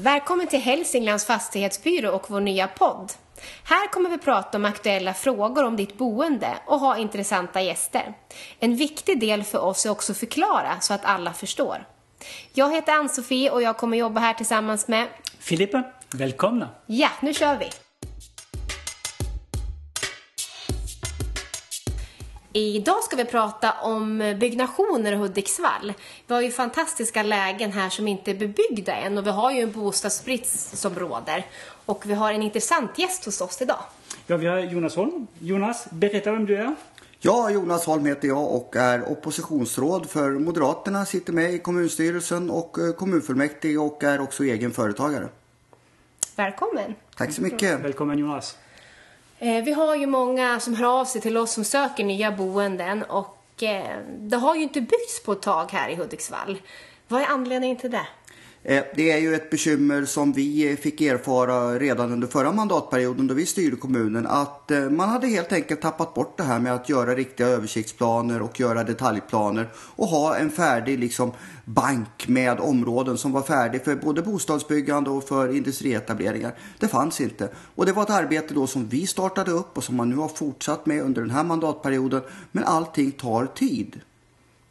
Välkommen till Hälsinglands fastighetsbyrå och vår nya podd. Här kommer vi prata om aktuella frågor om ditt boende och ha intressanta gäster. En viktig del för oss är också att förklara så att alla förstår. Jag heter Ann-Sofie och jag kommer jobba här tillsammans med Filippa, välkomna! Ja, nu kör vi! Idag ska vi prata om byggnationer i Hudiksvall. Vi har ju fantastiska lägen här som inte är bebyggda än och vi har ju en bostadsbrist som råder. Och vi har en intressant gäst hos oss idag. Ja, vi har Jonas Holm. Jonas, berätta vem du är. Ja, Jonas Holm heter jag och är oppositionsråd för Moderaterna, sitter med i kommunstyrelsen och eh, kommunfullmäktige och är också egen företagare. Välkommen! Tack så mycket! Välkommen Jonas! Eh, vi har ju många som hör av sig till oss som söker nya boenden och eh, det har ju inte byggts på ett tag här i Hudiksvall. Vad är anledningen till det? Eh, det är ju ett bekymmer som vi fick erfara redan under förra mandatperioden då vi styrde kommunen att eh, man hade helt enkelt tappat bort det här med att göra riktiga översiktsplaner och göra detaljplaner och ha en färdig liksom, bank med områden som var färdig för både bostadsbyggande och för industrietableringar. Det fanns inte och det var ett arbete då som vi startade upp och som man nu har fortsatt med under den här mandatperioden men allting tar tid.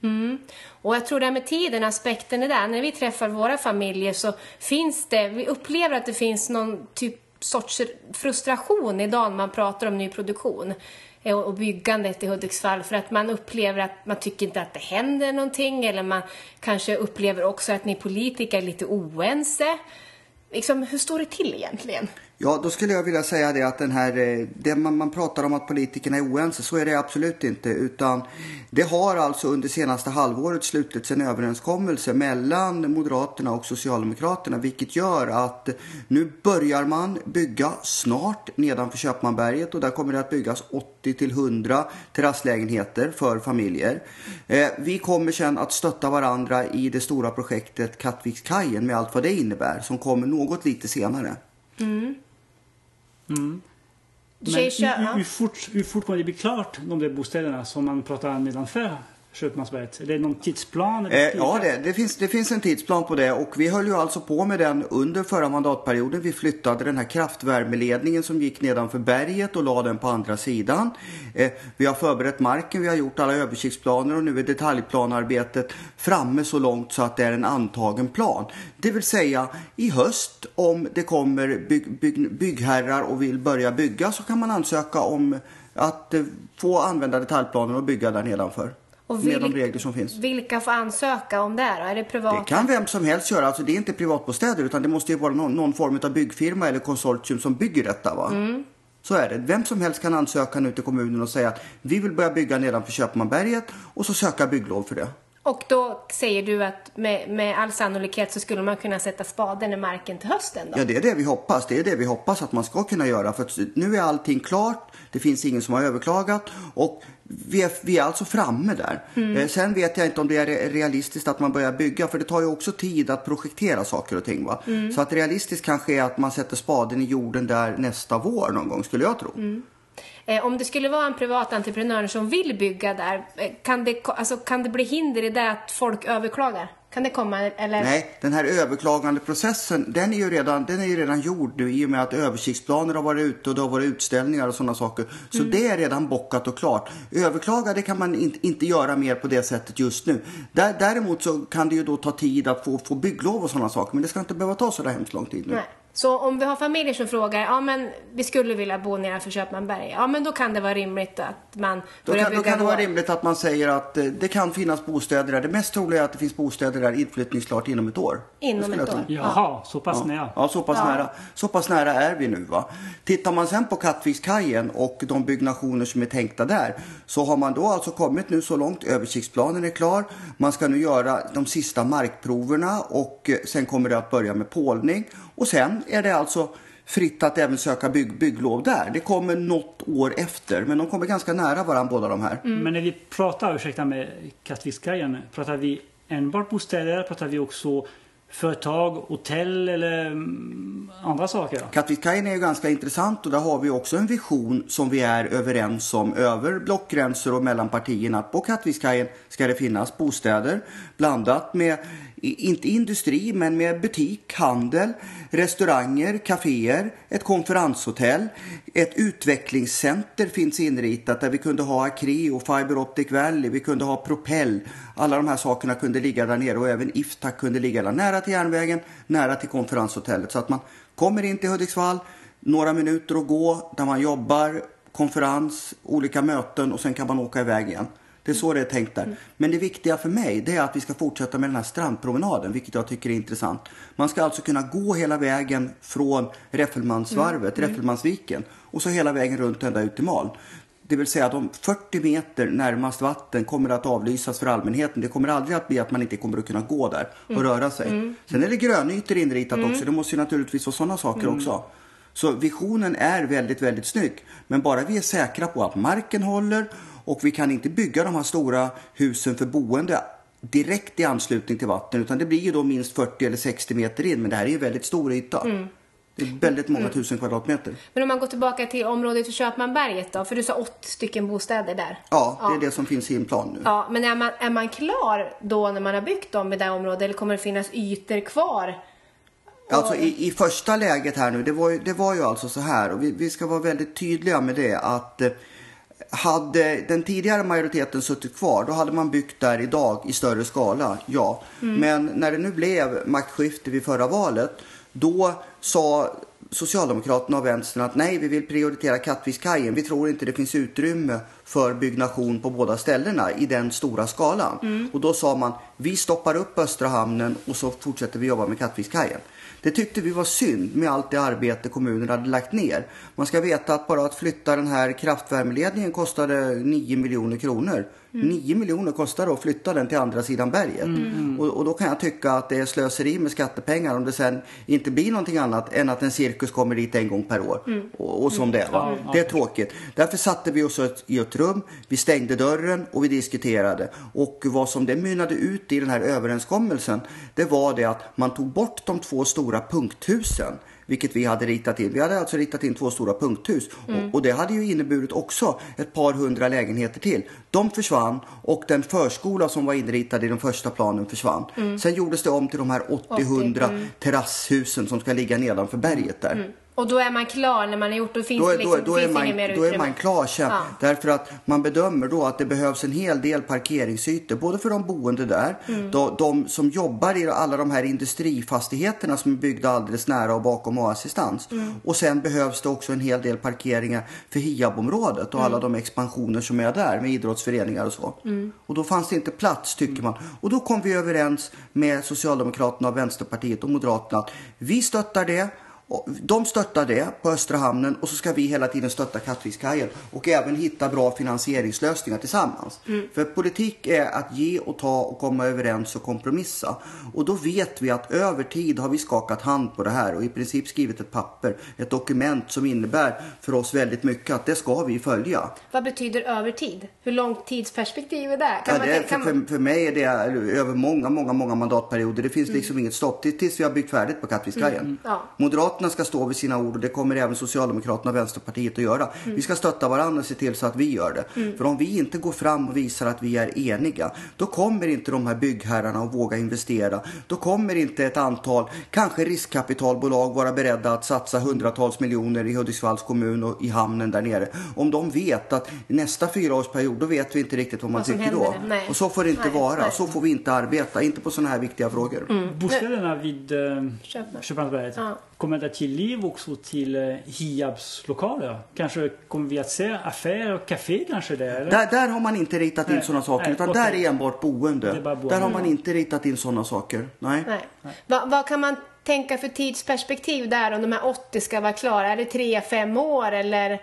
Mm. Och jag tror det här med tiden, aspekten är där. När vi träffar våra familjer så finns det, vi upplever att det finns någon typ sorts frustration idag när man pratar om nyproduktion eh, och byggandet i Hudiksvall för att man upplever att man tycker inte att det händer någonting eller man kanske upplever också att ni politiker är lite oense. Liksom, hur står det till egentligen? Ja, då skulle jag vilja säga det att den här, eh, det man, man pratar om att politikerna är oense, så är det absolut inte. Utan det har alltså under senaste halvåret slutits en överenskommelse mellan Moderaterna och Socialdemokraterna, vilket gör att nu börjar man bygga snart nedanför Köpmanberget och där kommer det att byggas 80 till 100 terrasslägenheter för familjer. Eh, vi kommer sedan att stötta varandra i det stora projektet Kattvikskajen med allt vad det innebär, som kommer något lite senare. Mm. Mm. Men hur, hur, fort, hur fort kommer det bli klart, de där bostäderna som man pratar nedanför Köpmansberget? Är det någon tidsplan? Eh, ja, det, det, finns, det finns en tidsplan på det och vi höll ju alltså på med den under förra mandatperioden. Vi flyttade den här kraftvärmeledningen som gick nedanför berget och la den på andra sidan. Eh, vi har förberett marken, vi har gjort alla översiktsplaner och nu är detaljplanarbetet framme så långt så att det är en antagen plan. Det vill säga i höst om det kommer bygg, bygg, byggherrar och vill börja bygga så kan man ansöka om att eh, få använda detaljplanen och bygga där nedanför. Och med de regler som finns. Vilka får ansöka om det här Är det privata? Det kan vem som helst göra. Alltså det är inte privatbostäder utan det måste ju vara någon, någon form av byggfirma eller konsortium som bygger detta. Va? Mm. Så är det. Vem som helst kan ansöka nu till kommunen och säga att vi vill börja bygga nedanför Köpmanberget och så söka bygglov för det. Och då säger du att med, med all sannolikhet så skulle man kunna sätta spaden i marken till hösten då? Ja, det är det vi hoppas. Det är det vi hoppas att man ska kunna göra. För nu är allting klart. Det finns ingen som har överklagat och vi är, vi är alltså framme där. Mm. Eh, sen vet jag inte om det är realistiskt att man börjar bygga för det tar ju också tid att projektera saker och ting. Va? Mm. Så att realistiskt kanske är att man sätter spaden i jorden där nästa vår någon gång skulle jag tro. Mm. Eh, om det skulle vara en privat entreprenör som vill bygga där, eh, kan det, alltså, kan det bli hinder i det att folk överklagar? Kan det komma eller? Nej, den här överklagandeprocessen den är ju redan, den är ju redan gjord nu i och med att översiktsplaner har varit ute och det har varit utställningar och sådana saker. Så mm. det är redan bockat och klart. Överklaga det kan man inte, inte göra mer på det sättet just nu. Däremot så kan det ju då ta tid att få, få bygglov och sådana saker men det ska inte behöva ta så där hemskt lång tid nu. Nej. Så om vi har familjer som frågar, ja men vi skulle vilja bo nedanför Köpmanberg, ja men då kan det vara rimligt att man då kan, Då kan det vara rimligt att man säger att eh, det kan finnas bostäder där. Det mest troliga är att det finns bostäder där inflyttningsklart inom ett år. Inom ett år? Jaha, så pass ja. nära. Ja, så pass, ja. nära. så pass nära är vi nu. Va? Tittar man sen på Kattvikskajen och de byggnationer som är tänkta där så har man då alltså kommit nu så långt. Översiktsplanen är klar. Man ska nu göra de sista markproverna och eh, sen kommer det att börja med pålning. Och sen är det alltså fritt att även söka bygg, bygglov där. Det kommer något år efter, men de kommer ganska nära varandra båda de här. Mm. Men när vi pratar, ursäkta med Kattvikskajen, pratar vi enbart bostäder? Pratar vi också företag, hotell eller mm, andra saker? Kattvikajen är ju ganska intressant och där har vi också en vision som vi är överens om över blockgränser och mellan partierna. På Kattvikajen ska det finnas bostäder blandat med inte industri, men med butik, handel, restauranger, kaféer, ett konferenshotell, ett utvecklingscenter finns inritat där vi kunde ha Acreo, Fiber Optic Valley, vi kunde ha Propel. Alla de här sakerna kunde ligga där nere och även Iftac kunde ligga där nära till järnvägen, nära till konferenshotellet. Så att man kommer in till Hudiksvall, några minuter att gå där man jobbar, konferens, olika möten och sen kan man åka iväg igen. Det är så det är tänkt där. Men det viktiga för mig det är att vi ska fortsätta med den här strandpromenaden, vilket jag tycker är intressant. Man ska alltså kunna gå hela vägen från Räffelmansvarvet, mm. Räffelmansviken och så hela vägen runt ända ut till Mal. Det vill säga att de 40 meter närmast vatten kommer att avlysas för allmänheten. Det kommer aldrig att bli att man inte kommer att kunna gå där och mm. röra sig. Mm. Sen är det grönytor inritat mm. också. Det måste ju naturligtvis vara sådana saker mm. också. Så visionen är väldigt, väldigt snygg. Men bara vi är säkra på att marken håller och vi kan inte bygga de här stora husen för boende direkt i anslutning till vatten utan det blir ju då minst 40 eller 60 meter in men det här är ju väldigt stor yta. Mm. Det är väldigt många mm. tusen kvadratmeter. Men om man går tillbaka till området i Köpmanberget då, för du sa 80 stycken bostäder där. Ja, det är det som finns i en plan nu. Ja, men är man, är man klar då när man har byggt dem i det området eller kommer det finnas ytor kvar? Alltså i, i första läget här nu, det var ju, det var ju alltså så här och vi, vi ska vara väldigt tydliga med det att eh, hade den tidigare majoriteten suttit kvar, då hade man byggt där idag i större skala, ja. Mm. Men när det nu blev maktskifte vid förra valet, då sa Socialdemokraterna och Vänstern att nej, vi vill prioritera Kattvikskajen. Vi tror inte det finns utrymme för byggnation på båda ställena i den stora skalan. Mm. Och då sa man, vi stoppar upp Östra hamnen och så fortsätter vi jobba med Kattvikskajen. Det tyckte vi var synd med allt det arbete kommunen hade lagt ner. Man ska veta att bara att flytta den här kraftvärmeledningen kostade 9 miljoner kronor. Mm. 9 miljoner kostar det att flytta den till andra sidan berget. Mm. Och, och, då kan jag tycka att det är slöseri med skattepengar om det sen inte blir någonting annat än att en cirkus kommer dit en gång per år. Mm. Och, och, som det var. Det är tråkigt. Därför satte vi oss i ett rum, vi stängde dörren och vi diskuterade. Och vad som det mynnade ut i den här överenskommelsen, det var det att man tog bort de två stora punkthusen vilket vi hade ritat in. Vi hade alltså ritat in två stora punkthus mm. och, och, det hade ju inneburit också ett par hundra lägenheter till. De försvann och den förskola som var inritad i den första planen försvann. Mm. Sen gjordes det om till de här 80-100 mm. terrasshusen som ska ligga nedanför berget där. Och då är man klar när man har gjort, då finns då, det liksom, då, då finns man, mer Då är man klar sen. Ja. Därför att man bedömer då att det behövs en hel del parkeringsytor. Både för de boende där, mm. de, de, som jobbar i alla de här industrifastigheterna som är byggda alldeles nära och bakom A-assistans. Mm. Och sen behövs det också en hel del parkeringar för Hiab-området och mm. alla de expansioner som är där med idrottsföreningar och så. Mm. Och då fanns det inte plats tycker man. Och då kom vi överens med Socialdemokraterna, Vänsterpartiet och Moderaterna att vi stöttar det de stöttar det på Östra hamnen och så ska vi hela tiden stötta Kattvikskajen och även hitta bra finansieringslösningar tillsammans. Mm. För politik är att ge och ta och komma överens och kompromissa. Och då vet vi att över tid har vi skakat hand på det här och i princip skrivit ett papper, ett dokument som innebär för oss väldigt mycket att det ska vi följa. Vad betyder över tid? Hur långt tidsperspektiv är det? Kan ja, det är, för, för, mig är det över många, många, många mandatperioder. Det finns mm. liksom inget stopp tills vi har byggt färdigt på Kattvikskajen. Mm. Ja. Moderat Moderaterna ska stå vid sina ord och det kommer även Socialdemokraterna och Vänsterpartiet att göra. Mm. Vi ska stötta varandra och se till så att vi gör det. Mm. För om vi inte går fram och visar att vi är eniga, då kommer inte de här byggherrarna att våga investera. Då kommer inte ett antal, kanske riskkapitalbolag vara beredda att satsa hundratals miljoner i Hudiksvalls kommun och i hamnen där nere. Om de vet att nästa fyraårsperiod, då vet vi inte riktigt vad man vad tycker då. Och så får det inte nej, vara. Nej. Så får vi inte arbeta, inte på sådana här viktiga frågor. Mm. Bostäderna vid eh, Köpmansberget, ja kommer det till liv också till eh, Hiabs lokaler? Kanske kommer vi att se affärer och café kanske där? Där, där har man inte ritat in sådana saker. Nej, utan okay. där är enbart boende. Är boende. Där har man inte ritat in sådana saker. Nej. Nej. Vad, vad kan man tänka för tidsperspektiv där om de här 80 ska vara klara? Är det 3-5 år eller?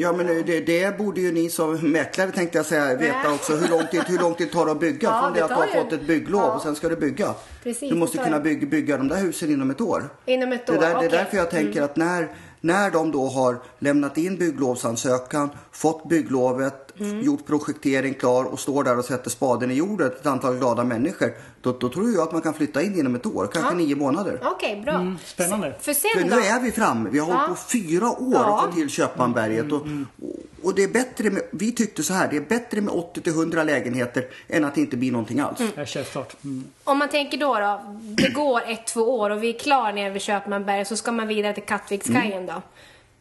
Ja men det, det, borde ju ni som mäklare tänkte jag säga veta också. Hur lång tid, hur lång tid tar det att bygga? Ja, Från det att du har ju. fått ett bygglov ja. och sen ska du bygga. Precis, du måste kunna bygga, bygga de där husen inom ett år. Inom ett år, Det, där, okay. det är därför jag tänker mm. att när när de då har lämnat in bygglovsansökan, fått bygglovet, mm. gjort projektering klar och står där och sätter spaden i jorden ett antal glada människor. Då, då tror jag att man kan flytta in inom ett år, kanske ja. nio månader. Okej, okay, bra. Mm, spännande. För, sen för nu är vi framme. Vi har ja. hållit på fyra år ja. att få till Köpmanberget. Och, och, och det är bättre med, vi tyckte så här, det är bättre med 80 till 100 lägenheter än att det inte blir någonting alls. Mm. Självklart. Mm. Om man tänker då, då, det går ett, två år och vi är klara nere vid Köpmanberget så ska man vidare till Kattvikskajen mm. då.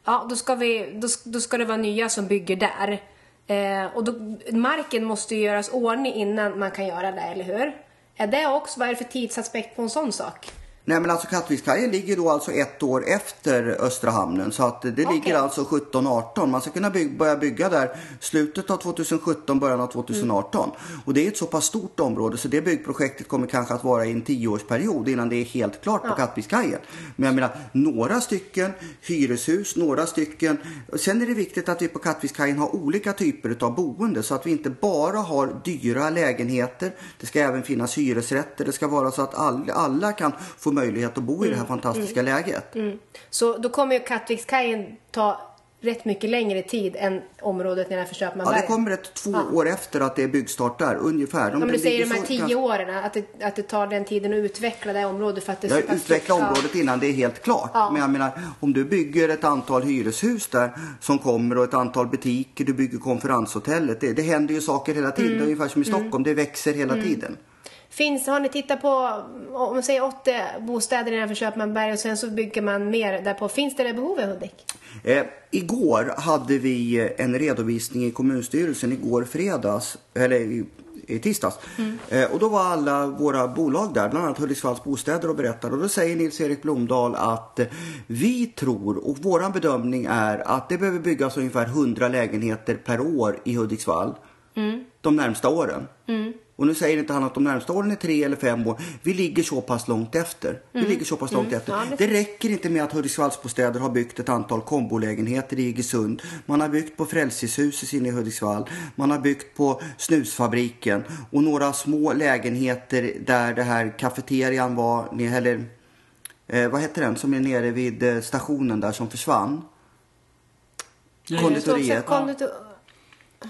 Ja, då ska, vi, då, då ska det vara nya som bygger där. Eh, och då, marken måste ju göras ordning innan man kan göra det, eller hur? Är det också, vad är det för tidsaspekt på en sån sak? Nej men alltså Kattvikskajen ligger då alltså ett år efter Östra hamnen så att det okay. ligger alltså 17-18. Man ska kunna bygga, börja bygga där slutet av 2017, början av 2018. Mm. Och det är ett så pass stort område så det byggprojektet kommer kanske att vara i en tioårsperiod innan det är helt klart ja. på Kattvikskajen. Men jag menar några stycken hyreshus, några stycken. Sen är det viktigt att vi på Kattvikskajen har olika typer av boende så att vi inte bara har dyra lägenheter. Det ska även finnas hyresrätter. Det ska vara så att alla, alla kan få möjlighet att bo i det här mm. fantastiska mm. läget. Mm. Så då kommer ju Kattvikskajen ta rätt mycket längre tid än området nedanför Köpmanberg. Ja, det kommer ett två ja. år efter att det är byggstart där, ungefär. De, ja, du säger de här tio åren, att det, att det tar den tiden att utveckla det området för att det är ja, utveckla området innan det är helt klart. Ja. Men jag menar, om du bygger ett antal hyreshus där som kommer och ett antal butiker, du bygger konferenshotellet. Det, det händer ju saker hela tiden, mm. ungefär som i Stockholm, mm. det växer hela mm. tiden. Finns, har ni tittat på, om man säger 80 bostäder innanför Köpmanberg och sen så bygger man mer därpå. Finns det det behov i Hudik? Eh, igår hade vi en redovisning i kommunstyrelsen, igår fredags, eller i, i tisdags. Mm. Eh, och då var alla våra bolag där, bland annat Hudiksvalls bostäder och berättade. Och då säger Nils-Erik Blomdahl att eh, vi tror och våran bedömning är att det behöver byggas ungefär 100 lägenheter per år i Hudiksvall. Mm. De närmsta åren. Mm. Och nu säger inte han att de närmsta åren är tre eller fem år. Vi ligger så pass långt efter. Mm. Vi ligger så pass långt mm. efter. Ja, det... det... räcker inte med att Hudiksvallsbostäder har byggt ett antal kombolägenheter i Iggesund. Man har byggt på Frälsningshuset inne i Hudiksvall. Man har byggt på snusfabriken och några små lägenheter där det här kafeterian var, eller eh, vad heter den som är nere vid eh, stationen där som försvann? Konditoriet. Konditor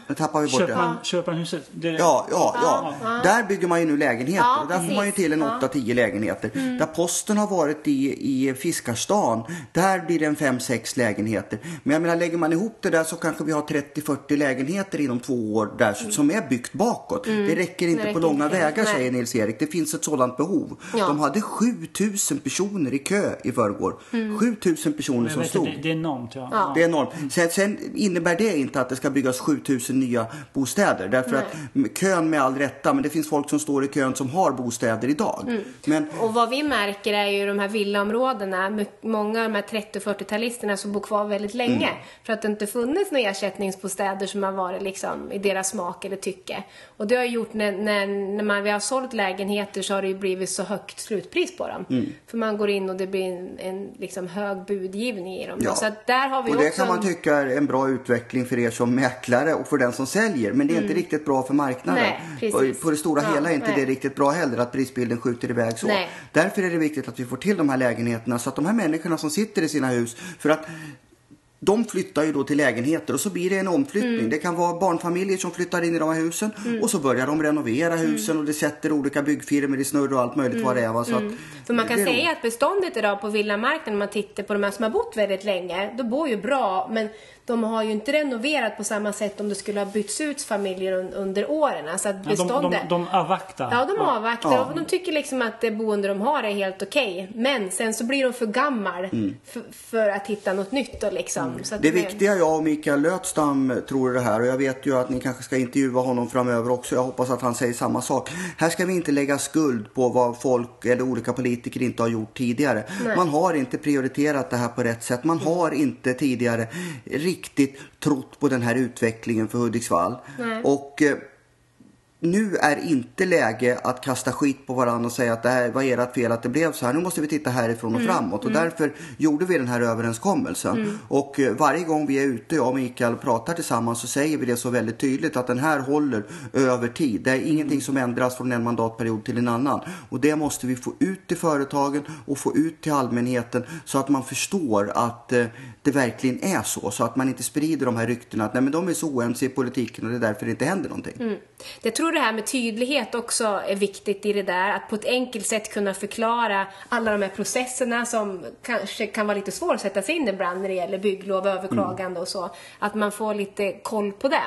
nu tappar vi bort Köpan, det. Köpanhuset? Det... Ja, ja, ja, ja. Där bygger man ju nu lägenheter. Ja, där får man ju till en 8-10 lägenheter. Mm. Där posten har varit i, i Fiskarstan, där blir det en 5-6 lägenheter. Men jag menar, lägger man ihop det där så kanske vi har 30-40 lägenheter inom två år där mm. som är byggt bakåt. Mm. Det räcker inte det på långa inte. vägar, Nej. säger Nils-Erik. Det finns ett sådant behov. Ja. De hade 7000 personer i kö i förrgår. Mm. 7000 personer som stod. Det, det, är enormt, ja. ja. Det är enormt. Sen, sen innebär det inte att det ska byggas 7000 000 nya bostäder. Därför Nej. att kön med all rätta, men det finns folk som står i kön som har bostäder idag. Mm. Men, och vad vi märker är ju de här villaområdena, många av de här 30 40-talisterna som bor kvar väldigt länge. Mm. För att det inte funnits några ersättningsbostäder som har varit liksom i deras smak eller tycke. Och det har gjort när, när, när man, vi har sålt lägenheter så har det ju blivit så högt slutpris på dem. Mm. För man går in och det blir en, en liksom hög budgivning i dem. Ja. Så att där har vi och det kan man tycka är en bra utveckling för er som mäklare och för den som säljer. Men det är mm. inte riktigt bra för marknaden. Nej, på, det stora ja, hela är inte nej. det riktigt bra heller att prisbilden skjuter iväg så. Nej. Därför är det viktigt att vi får till de här lägenheterna så att de här människorna som sitter i sina hus. För att de flyttar ju då till lägenheter och så blir det en omflyttning. Mm. Det kan vara barnfamiljer som flyttar in i de här husen mm. och så börjar de renovera mm. husen mm. och det sätter olika byggfirmor i snurr och allt möjligt mm. vad det är. Va? Så att, mm. För man kan säga då... att beståndet idag på villamarknaden, om man tittar på de här som har bott väldigt länge, de bor ju bra men de har ju inte renoverat på samma sätt om det skulle ha bytts ut familjer un, under åren. Alltså att beståndet... Ja, de, de, de avvaktar. Ja, de avvaktar. Ja. Och de tycker liksom att det boende de har är helt okej. Okay. Men sen så blir de för gammal mm. för att hitta något nytt. Liksom. Mm. Så det viktiga jag och Mikael Lötstam tror det här och jag vet ju att ni kanske ska intervjua honom framöver också. Jag hoppas att han säger samma sak. Här ska vi inte lägga skuld på vad folk eller olika politiker inte har gjort tidigare. Nej. Man har inte prioriterat det här på rätt sätt. Man mm. har inte tidigare riktigt trott på den här utvecklingen för Hudiksvall. Nej. Och eh, nu är inte läge att kasta skit på varandra och säga att det här var ert fel att det blev så här. Nu måste vi titta härifrån och mm. framåt. Och mm. därför gjorde vi den här överenskommelsen. Mm. Och eh, varje gång vi är ute, jag och Mikael pratar tillsammans så säger vi det så väldigt tydligt att den här håller över tid. Det är ingenting som ändras från en mandatperiod till en annan. Och det måste vi få ut till företagen och få ut till allmänheten så att man förstår att eh, det verkligen är så. Så att man inte sprider de här ryktena att nej men de är så oense i politiken och det är därför det inte händer någonting. Mm. Det tror tror det här med tydlighet också är viktigt i det där. Att på ett enkelt sätt kunna förklara alla de här processerna som kanske kan vara lite svåra att sätta sig in ibland när det gäller bygglov, överklagande mm. och så. Att man får lite koll på det.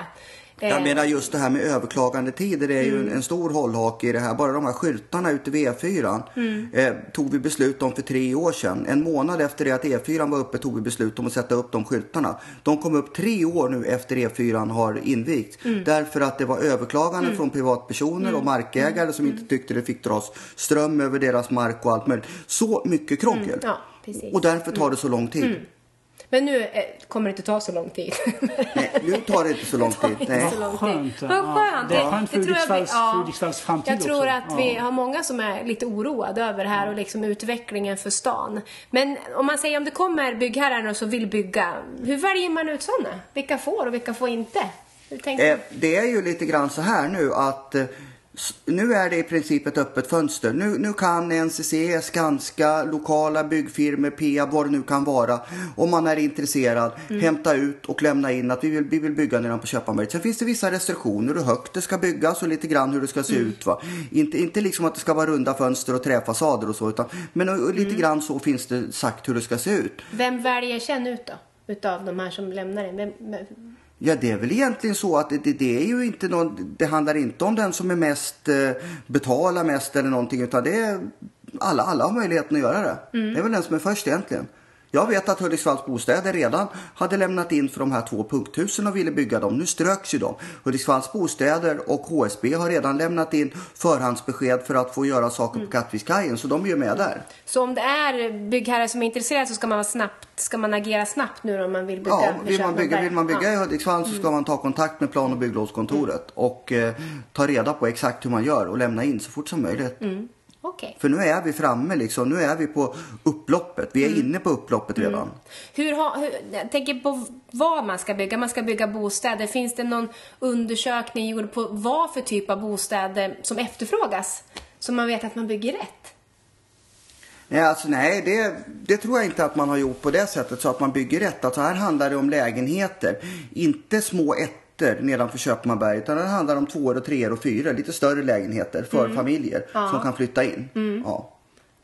Jag eh. menar just det här med överklagandetider det är ju mm. en, stor hållhake i det här. Bara de här skyltarna ute vid E4 mm. eh, tog vi beslut om för tre år sedan. En månad efter det att E4 var uppe tog vi beslut om att sätta upp de skyltarna. De kom upp tre år nu efter E4 har invigts. Mm. Därför att det var överklaganden mm. från privatpersoner och mm. markägare som mm. inte tyckte det fick dras ström över deras mark och allt möjligt. Så mycket krångel. Ja, och därför tar det så lång tid. Men nu eh, kommer det inte ta så lång tid. Nej, nu tar det inte så lång tid. Nej. Vad skönt. Vad skönt. Det är skönt för Hudiksvalls framtid Jag tror också. att vi har många som är lite oroade över det här och liksom utvecklingen för stan. Men om man säger om det kommer byggherrar som vill bygga, hur väljer man ut sådana? Vilka får och vilka får inte? Eh, det är ju lite grann så här nu att eh, nu är det i princip ett öppet fönster. Nu, nu kan NCC, Skanska, lokala byggfirmor, Peab, vad det nu kan vara, om man är intresserad, mm. hämta ut och lämna in att vi vill, vi vill bygga nedanpå Köpmanberget. Sen finns det vissa restriktioner hur högt det ska byggas och lite grann hur det ska se mm. ut. Va? Inte, inte liksom att det ska vara runda fönster och träfasader och så, utan, men och, och lite mm. grann så finns det sagt hur det ska se ut. Vem väljer sen ut då? Utav de här som lämnar det? Vem, Ja, det är väl egentligen så att det, det, är ju inte någon, det handlar inte om den som är mest, eh, betalar mest eller någonting, utan det är alla, alla har möjligheten att göra det. Mm. Det är väl den som är först egentligen. Jag vet att Hudiksvalls bostäder redan hade lämnat in för de här två punkthusen och ville bygga dem. Nu ströks ju de. Hudiksvalls bostäder och HSB har redan lämnat in förhandsbesked för att få göra saker på Kattvikskajen så de är ju med där. Så om det är byggherrar som är intresserade så ska man, vara snabbt, ska man agera snabbt nu om man vill bygga? Ja, vill man bygga, vill man bygga ja. i Hudiksvall så ska mm. man ta kontakt med plan och bygglovskontoret mm. och eh, ta reda på exakt hur man gör och lämna in så fort som möjligt. Mm. Okay. För nu är vi framme liksom. Nu är vi på upploppet. Vi är mm. inne på upploppet redan. Mm. Hur har, hur, jag tänker på vad man ska bygga. Man ska bygga bostäder. Finns det någon undersökning gjord på vad för typ av bostäder som efterfrågas? Så man vet att man bygger rätt? Nej, alltså, nej det, det, tror jag inte att man har gjort på det sättet så att man bygger rätt. Alltså här handlar det om lägenheter. Inte små ett ettor nedanför Köpmanberg utan det handlar om tvåor och treor och fyror. Lite större lägenheter för mm. familjer ja. som kan flytta in. Mm. Ja.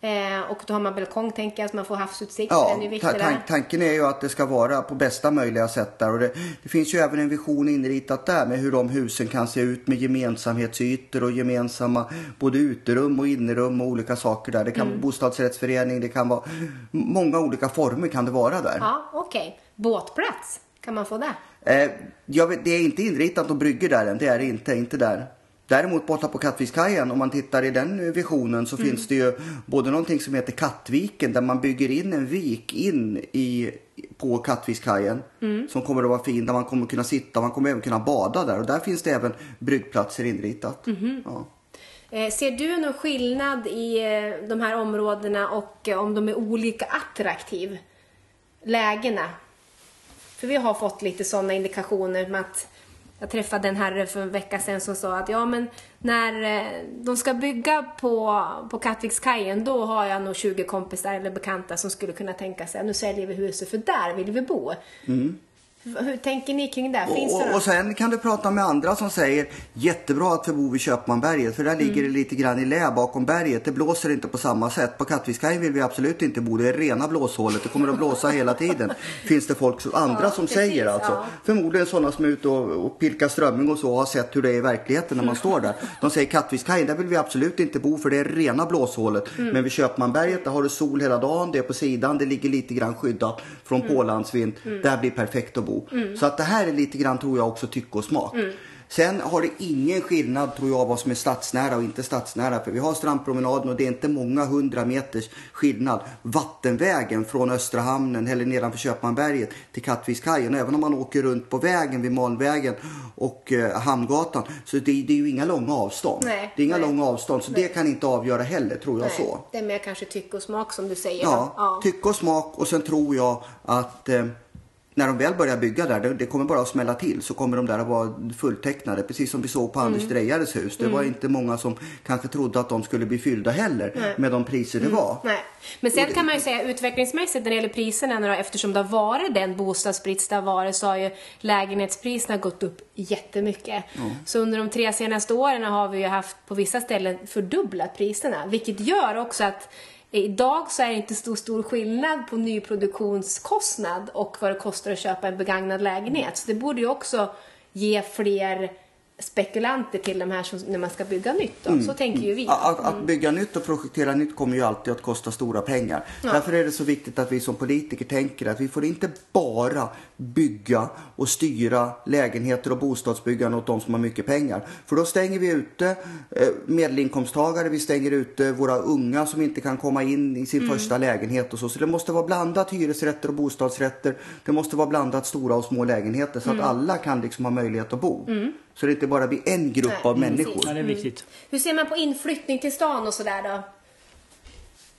Eh, och då har man balkong tänker jag, så man får havsutsikt. Ja, ta tan tanken är ju att det ska vara på bästa möjliga sätt där. Och det, det, finns ju även en vision inritat där med hur de husen kan se ut med gemensamhetsytor och gemensamma både uterum och innerum och olika saker där. Det kan mm. vara bostadsrättsförening, det kan vara många olika former kan det vara där. Ja, okej. Okay. Båtplats, kan man få det? Eh, vet, det är inte inritat att brygger där än, det är det inte, inte där. Däremot borta på Kattvikskajen, om man tittar i den visionen så mm. finns det ju både någonting som heter Kattviken där man bygger in en vik in i, på Kattvikskajen mm. som kommer att vara fin, där man kommer kunna sitta, man kommer även kunna bada där och där finns det även bryggplatser inritat. Mm. Ja. Eh, ser du någon skillnad i eh, de här områdena och om de är olika attraktiv lägena? För vi har fått lite sådana indikationer med att jag träffade en herre för en vecka sedan som sa att ja men när eh, de ska bygga på, på Kattvikskajen då har jag nog 20 kompisar eller bekanta som skulle kunna tänka sig att nu säljer vi huset för där vill vi bo. Mm. Hur tänker ni kring det? Finns och, det och sen kan du prata med andra som säger jättebra att bor vid Köpmanberget för där mm. ligger det lite grann i lä bakom berget. Det blåser inte på samma sätt. På Kattvikskajen vill vi absolut inte bo. Det är rena blåshålet. Det kommer att blåsa hela tiden. Finns det folk, andra ja, som precis, säger alltså. Ja. Förmodligen sådana som är ute och, och pilkar strömming och så har sett hur det är i verkligheten när man står där. De säger Kattvikskajen, där vill vi absolut inte bo för det är rena blåshålet. Mm. Men vid Köpmanberget där har du sol hela dagen. Det är på sidan. Det ligger lite grann skyddat från mm. pålandsvind. Mm. Där blir perfekt att bo. Mm. Så att det här är lite grann tror jag också tycke och smak. Mm. Sen har det ingen skillnad tror jag vad som är stadsnära och inte stadsnära. För vi har strandpromenaden och det är inte många hundra meters skillnad. Vattenvägen från Östra hamnen eller nedanför Köpmanberget till Kattvikskajen. Även om man åker runt på vägen vid Malmvägen och eh, Hamngatan. Så det, det, är ju inga långa avstånd. Nej, det är inga nej. långa avstånd så Nej. det kan inte avgöra heller tror jag Nej, så. Det är mer kanske tycke och smak som du säger. Ja, ja. tycke och smak och sen tror jag att eh, när de väl börjar bygga där, det, det kommer bara att smälla till så kommer de där att vara fulltecknade. Precis som vi såg på Mm. Anders Drejares hus. Det var inte många som kanske trodde att de skulle bli fyllda heller Nej. med de priser det var. Nej. Men sen kan man ju säga utvecklingsmässigt när det gäller priserna, då, eftersom det har varit den bostadsbrist det har varit, så har ju lägenhetspriserna gått upp jättemycket. Så under de tre senaste åren har vi ju haft på vissa ställen fördubblat priserna, vilket gör också att Idag så är det inte stor, stor skillnad på nyproduktionskostnad och vad det kostar att köpa en begagnad lägenhet. Så det borde ju också ge fler spekulanter till de här som, när man ska bygga nytt. Då. Så tänker ju vi. Mm. Att, att bygga nytt och projektera nytt kommer ju alltid att kosta stora pengar. Därför är det så viktigt att vi som politiker tänker att vi får inte bara bygga och styra lägenheter och bostadsbyggande åt de som har mycket pengar. För då stänger vi ute eh, medelinkomsttagare, vi stänger ute våra unga som inte kan komma in i sin första lägenhet och så. Så det måste vara blandat hyresrätter och bostadsrätter. Det måste vara blandat stora och små lägenheter så att alla kan liksom ha möjlighet att bo. Så det inte bara blir en grupp Nej, av precis. människor. Ja, det är viktigt. Hur ser man på inflyttning till stan och sådär då?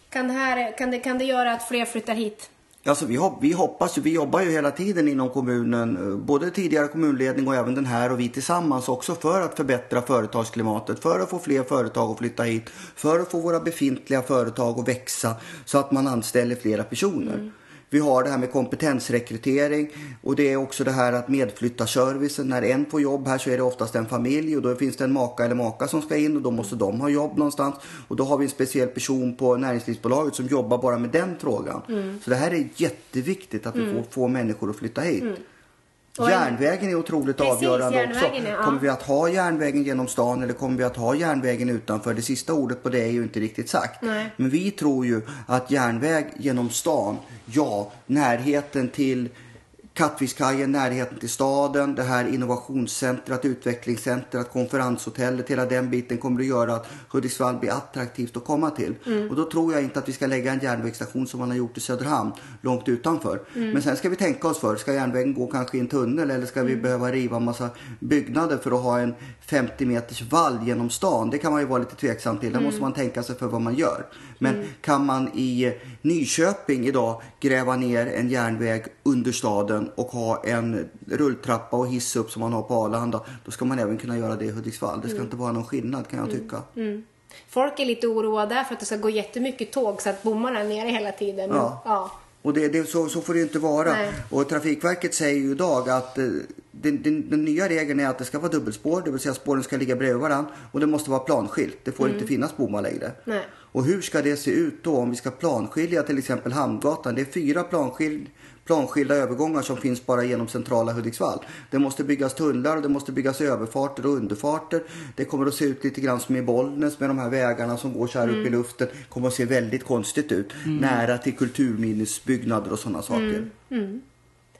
Kan det, här, kan, det, kan det göra att fler flyttar hit? Alltså vi, hop- vi hoppas ju, vi jobbar ju hela tiden inom kommunen, eh, både tidigare kommunledning och även den här och vi tillsammans också för att förbättra företagsklimatet, för att få fler företag att flytta hit, för att få våra befintliga företag att växa så att man anställer flera personer. Vi har det här med kompetensrekrytering och det är också det här att medflyttarservicen. När en får jobb här så är det oftast en familj och då finns det en maka eller maka som ska in och då måste de ha jobb någonstans. Och då har vi en speciell person på näringslivsbolaget som jobbar bara med den frågan. Så det här är jätteviktigt att vi får, får människor att flytta hit. Och Järnvägen är otroligt Precis, avgörande också. är- ja. Kommer vi att ha järnvägen genom stan eller kommer vi att ha järnvägen utanför? Det sista ordet på det är ju inte riktigt sagt. Nej. Men vi tror ju att järnväg genom stan, ja, närheten till Kattvikskajen, närheten till staden, det här innovationscentret, utvecklingscentret, konferenshotellet, hela den biten kommer att göra att Hudiksvall blir attraktivt att komma till. Och då tror jag inte att vi ska lägga en järnvägsstation som man har gjort i Söderhamn långt utanför. Men sen ska vi tänka oss för, ska järnvägen gå kanske i en tunnel eller ska vi behöva riva en massa byggnader för att ha en 50 meters vall genom stan? Det kan man ju vara lite tveksam till. Där måste man tänka sig för vad man gör. Men kan man i Nyköping idag gräva ner en järnväg under staden och ha en rulltrappa och hiss upp som man har på Arlanda, då ska man även kunna göra det i Hudiksvall. Det ska inte vara någon skillnad kan jag tycka. Folk är lite oroade för att det ska gå jättemycket tåg så att bommarna är nere hela tiden. Ja. ja. Och det, det, så, så får det ju inte vara. Nej. Och Trafikverket säger ju idag att eh, den, den, den nya regeln är att det ska vara dubbelspår, det vill säga spåren ska ligga bredvid varandra och det måste vara planskilt. Det får inte finnas bommar längre. Mm. Nej. Och hur ska det se ut då om vi ska planskilja till exempel Hamngatan? Det är fyra planskil, planskilda övergångar som finns bara genom centrala Hudiksvall. Det måste byggas tunnlar och det måste byggas överfarter och underfarter. Det kommer att se ut lite grann som i Bollnäs med de här vägarna som går så här Mm. upp i luften. kommer att se väldigt konstigt ut. Nära till kulturminnesbyggnader och sådana saker. Mm.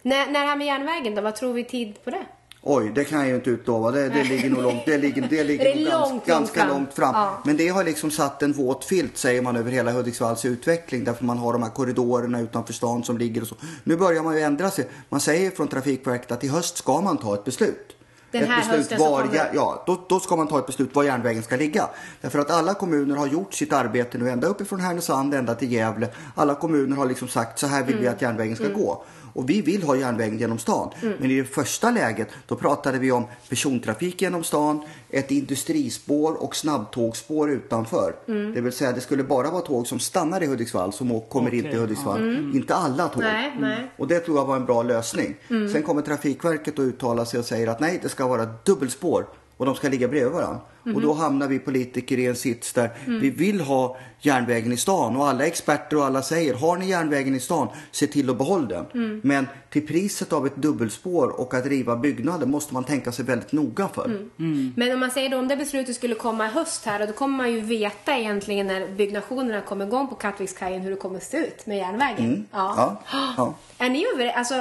När, när det här med järnvägen då, vad tror vi tid på det? Oj, det kan jag ju inte utlova. Det, det ligger nog långt, det ligger, det ligger Det ganska, långt ganska fram. långt fram. Ja. Men det har liksom satt en våt filt säger man över hela Hudiksvalls utveckling. Därför man har de här korridorerna utanför stan som ligger och så. Nu börjar man ju ändra sig. Man säger från Trafikverket att i höst ska man ta ett beslut. Den ett här beslut hösten som var, kommer. ja, då, då ska man ta ett beslut var järnvägen ska ligga. Därför att alla kommuner har gjort sitt arbete nu ända uppifrån Härnösand ända till Gävle. Alla kommuner har liksom sagt så här vill vi Mm. att järnvägen ska gå. Och vi vill ha järnvägen genom stan. Mm. Men i det första läget då pratade vi om persontrafik genom stan, ett industrispår och snabbtågspår utanför. Mm. Det vill säga det skulle bara vara tåg som stannar i Hudiksvall som kommer in Okej, till Hudiksvall. Inte alla tåg. Mm. Nej, nej. Och det tror jag var en bra lösning. Mm. Sen kommer Trafikverket att uttala sig och säger att nej, det ska vara dubbelspår och de ska ligga bredvid varandra. Mm. Och då hamnar vi politiker i en sits där mm. vi vill ha järnvägen i stan och alla experter och alla säger har ni järnvägen i stan, se till att behålla den. Mm. Men till priset av ett dubbelspår och att riva byggnader måste man tänka sig väldigt noga för. Mm. Mm. Men om man säger då om det beslutet skulle komma i höst här och då kommer man ju veta egentligen när byggnationerna kommer igång på Kattvikskajen hur det kommer se ut med järnvägen. Mm. Ja. Ja. ja. Är, ni över, alltså,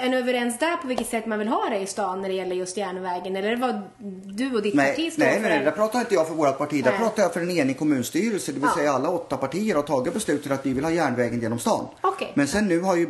är ni överens där på vilket sätt man vill ha det i stan när det gäller just järnvägen? Eller är det vad du och ditt nej, parti står nej, för? Nej, pratar inte jag för vårt parti. Där nej. pratar jag för en enig kommunstyrelse. Det vill ja. säga alla åtta partier har tagit beslutet att vi vill ha järnvägen genom stan. Okay. Men sen nu har ju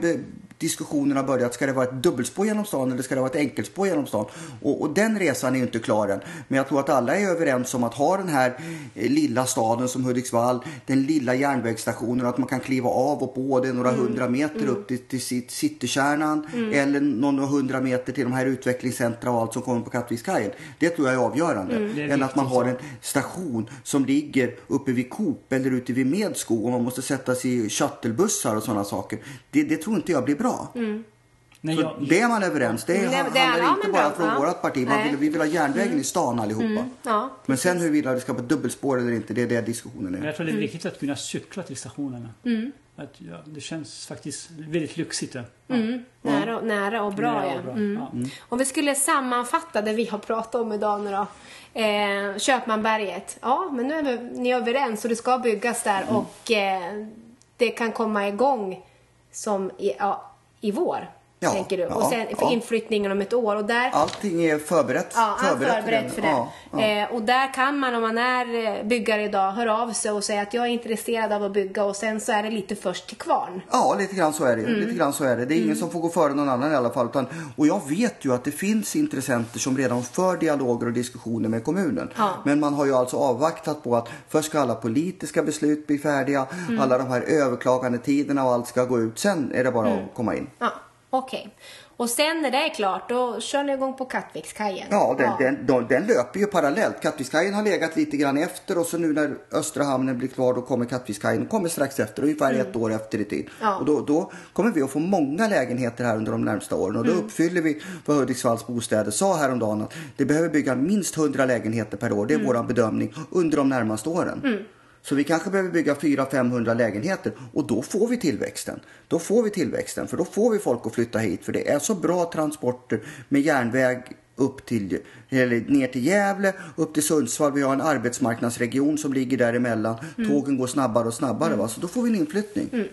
diskussionerna börjat. Ska det vara ett dubbelspår genom stan eller ska det vara ett enkelspår genom stan? Och, och, den resan är ju inte klar än. Men jag tror att alla är överens om att ha den här eh, lilla staden som Hudiksvall, den lilla järnvägsstationen, att man kan kliva av och på det några mm. hundra meter mm. upp till, till citykärnan mm. eller några hundra meter till de här utvecklingscentra och allt som kommer på Kattvikskajen. Det tror jag är avgörande. Mm. Än att man har en station som ligger uppe vid Coop eller ute vid Medskog och man måste sätta sig i shuttlebussar och sådana saker. Det, det tror inte jag blir bra. Mm. Nej, jag... Det är man överens. Det, det, det handlar ja, inte bara från ja. vårt parti. Man vill, vi vill ha järnvägen mm. i stan allihopa. Mm. Ja, men sen huruvida det ska vara dubbelspår eller inte, det är det diskussionen är. Men jag tror det är viktigt att kunna cykla till stationerna. Mm. Att, ja, det känns faktiskt väldigt lyxigt. Ja. Mm. Nära, nära och bra, nära och bra. Mm. Ja. Mm. Om vi skulle sammanfatta det vi har pratat om idag nu då. Eh, Köpmanberget. Ja, men nu är vi, ni är överens och det ska byggas där mm. och eh, det kan komma igång som ja, i vår. Ja, tänker du. Ja, och sen för ja. inflyttningen om ett år. Och där, Allting är förberett. Ja, förberett, förberett för det. För det. Eh, och där kan man om man är eh, byggare idag höra av sig och säga att jag är intresserad av att bygga och sen så är det lite först till kvarn. Ja, lite grann så är det. Mm. Lite grann så är det. Det är ingen mm. som får gå före någon annan i alla fall. Utan, och jag vet ju att det finns intressenter som redan för dialoger och diskussioner med kommunen. Men man har ju alltså avvaktat på att först ska alla politiska beslut bli färdiga. Mm. Alla de här överklagandetiderna och allt ska gå ut. Sen är det bara att mm. komma in. Ja. Okej. Okay. Och sen när det är klart, då kör ni igång på Kattvikskajen? Ja, den, ja. Den, den, den, löper ju parallellt. Kattvikskajen har legat lite grann efter och så nu när Östra hamnen blir klar då kommer Kattvikskajen kommer strax efter, ungefär mm. ett år efter i tid. Ja. Och då, då, kommer vi att få många lägenheter här under de närmsta åren och då mm. uppfyller vi vad Hudiksvalls bostäder sa häromdagen att det behöver bygga minst 100 lägenheter per år. Det är mm. vår bedömning under de närmaste åren. Mm. Så vi kanske behöver bygga 400-500 lägenheter och då får vi tillväxten. Då får vi tillväxten för då får vi folk att flytta hit för det är så bra transporter med järnväg upp till, eller ner till Gävle, upp till Sundsvall. Vi har en arbetsmarknadsregion som ligger däremellan. Mm. Tågen går snabbare och snabbare. Mm. Va? Så då får vi en inflyttning. Mm.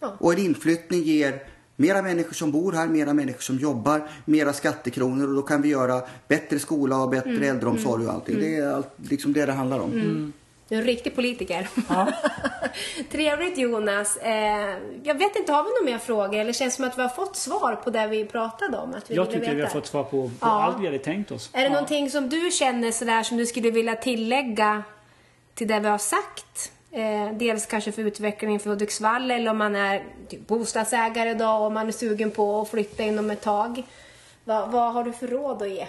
Ja. Och en inflyttning ger mera människor som bor här, mera människor som jobbar, mera skattekronor och då kan vi göra bättre skola och bättre mm. äldreomsorg och allting. Mm. Det är allt, liksom det det handlar om. Mm. Du är en riktig politiker. Ja. Trevligt Jonas. Eh, jag vet inte, har vi några mer frågor? Eller känns det som att vi har fått svar på det vi pratade om? Att vi jag tycker veta? vi har fått svar på, på ja. allt vi hade tänkt oss. Är det ja. någonting som du känner sådär som du skulle vilja tillägga till det vi har sagt? Eh, dels kanske för utvecklingen för Hudiksvall eller om man är typ bostadsägare idag och man är sugen på att flytta inom ett tag. Va, vad har du för råd att ge?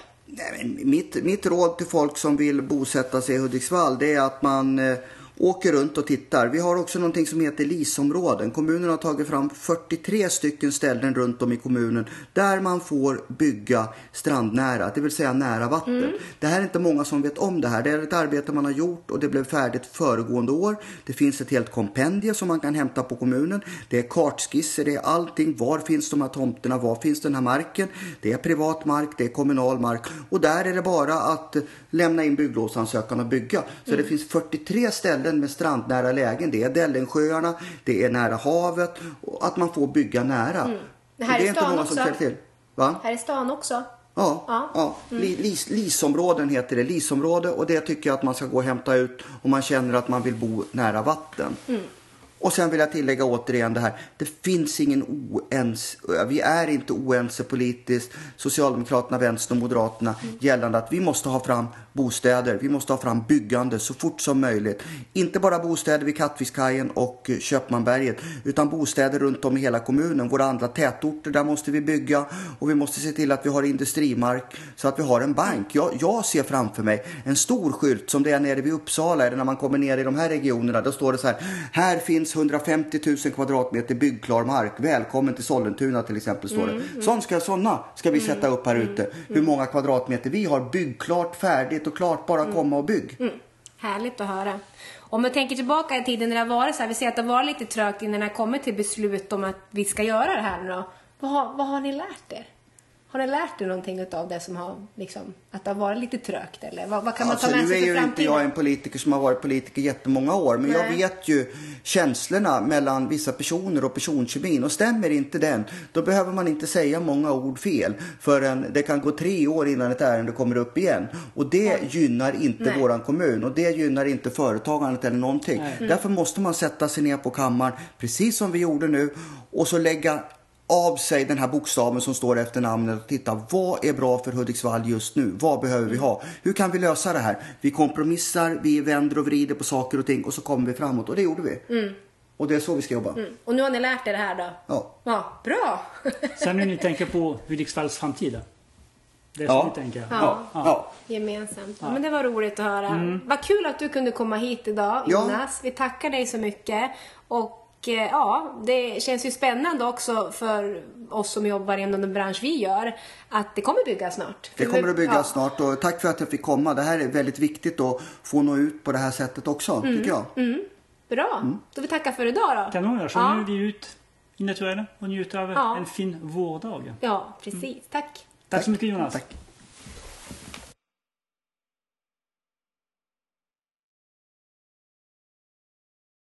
Mitt, mitt råd till folk som vill bosätta sig i Hudiksvall det är att man eh, åker runt och tittar. Vi har också någonting som heter LIS-områden. Kommunen har tagit fram 43 stycken ställen runt om i kommunen där man får bygga strandnära, det vill säga nära vatten. Mm. Det här är inte många som vet om det här. Det är ett arbete man har gjort och det blev färdigt föregående år. Det finns ett helt kompendie som man kan hämta på kommunen. Det är kartskisser, det är allting. Var finns de här tomterna? Var finns den här marken? Det är privat mark, det är kommunal mark och där är det bara att lämna in bygglovsansökan och bygga. Så mm. det finns 43 ställen ställen med strandnära lägen. Det är Dellensjöarna, det är nära havet och att man får bygga nära. Mm. Det här det är, är stan också. Till. Va? Här är stan också. Ja, ja. ja. Mm. Lis, lisområden heter det. Lisområde och det tycker jag att man ska gå och hämta ut om man känner att man vill bo nära vatten. Mm. Och sen vill jag tillägga återigen det här. Det finns ingen oense, vi är inte oense politiskt, Socialdemokraterna, Vänstern och Moderaterna mm. gällande att vi måste ha fram bostäder. Vi måste ha fram byggande så fort som möjligt. Inte bara bostäder vid Kattvikskajen och eh, Köpmanberget utan bostäder runt om i hela kommunen. Våra andra tätorter, där måste vi bygga och vi måste se till att vi har industrimark så att vi har en bank. Jag, jag ser framför mig en stor skylt som det är nere vid Uppsala eller när man kommer ner i de här regionerna. Då står det så här, här finns finns 150 000 kvadratmeter byggklar mark. Välkommen till Sollentuna till exempel står det. Mm, Sån ska, såna ska vi sätta upp här ute. Hur många kvadratmeter vi har byggklart, färdigt och klart. Bara komma och bygg. Härligt att höra. Om man tänker tillbaka i tiden när det har varit så här, vi ser att det varit lite trögt innan det har kommit till beslut om att vi ska göra det här nu då. Vad vad har ni lärt er? Har ni lärt er någonting av det som har, liksom, att det har varit lite trögt eller vad, vad kan man alltså, ta med sig för framtiden? Nu är ju inte jag en politiker som har varit politiker jättemånga år, men Nej. jag vet ju känslorna mellan vissa personer och personkemin och stämmer inte den, då behöver man inte säga många ord fel förrän det kan gå tre år innan ett ärende kommer upp igen och det Nej. gynnar inte Nej. våran kommun och det gynnar inte företagandet eller någonting. Mm. Därför måste man sätta sig ner på kammaren, precis som vi gjorde nu och så lägga av sig den här bokstaven som står efter namnet och titta vad är bra för Hudiksvall just nu? Vad behöver vi ha? Hur kan vi lösa det här? Vi kompromissar, vi vänder och vrider på saker och ting och så kommer vi framåt och det gjorde vi. Mm. Och det är så vi ska jobba. Mm. Och nu har ni lärt er det här då? Ja. Ja, bra! Sen när ni tänker på Hudiksvalls framtid? Det är ja. så ni tänker? Ja. ja. ja. Gemensamt. Ja. Men det var roligt att höra. Mm. Vad kul att du kunde komma hit idag Jonas. Vi tackar dig så mycket. Och ja, det känns ju spännande också för oss som jobbar inom den bransch vi gör att det kommer byggas snart. Det kommer att byggas ja. snart och tack för att jag fick komma. Det här är väldigt viktigt att få nå ut på det här sättet också, mm. tycker jag. Mm. Bra, mm. då vi tackar för idag då. Kanon, så ja. nu är vi ut i naturen och njuter av ja. en fin vårdag. Ja, precis. Tack. Tack, tack så mycket Jonas. Tack.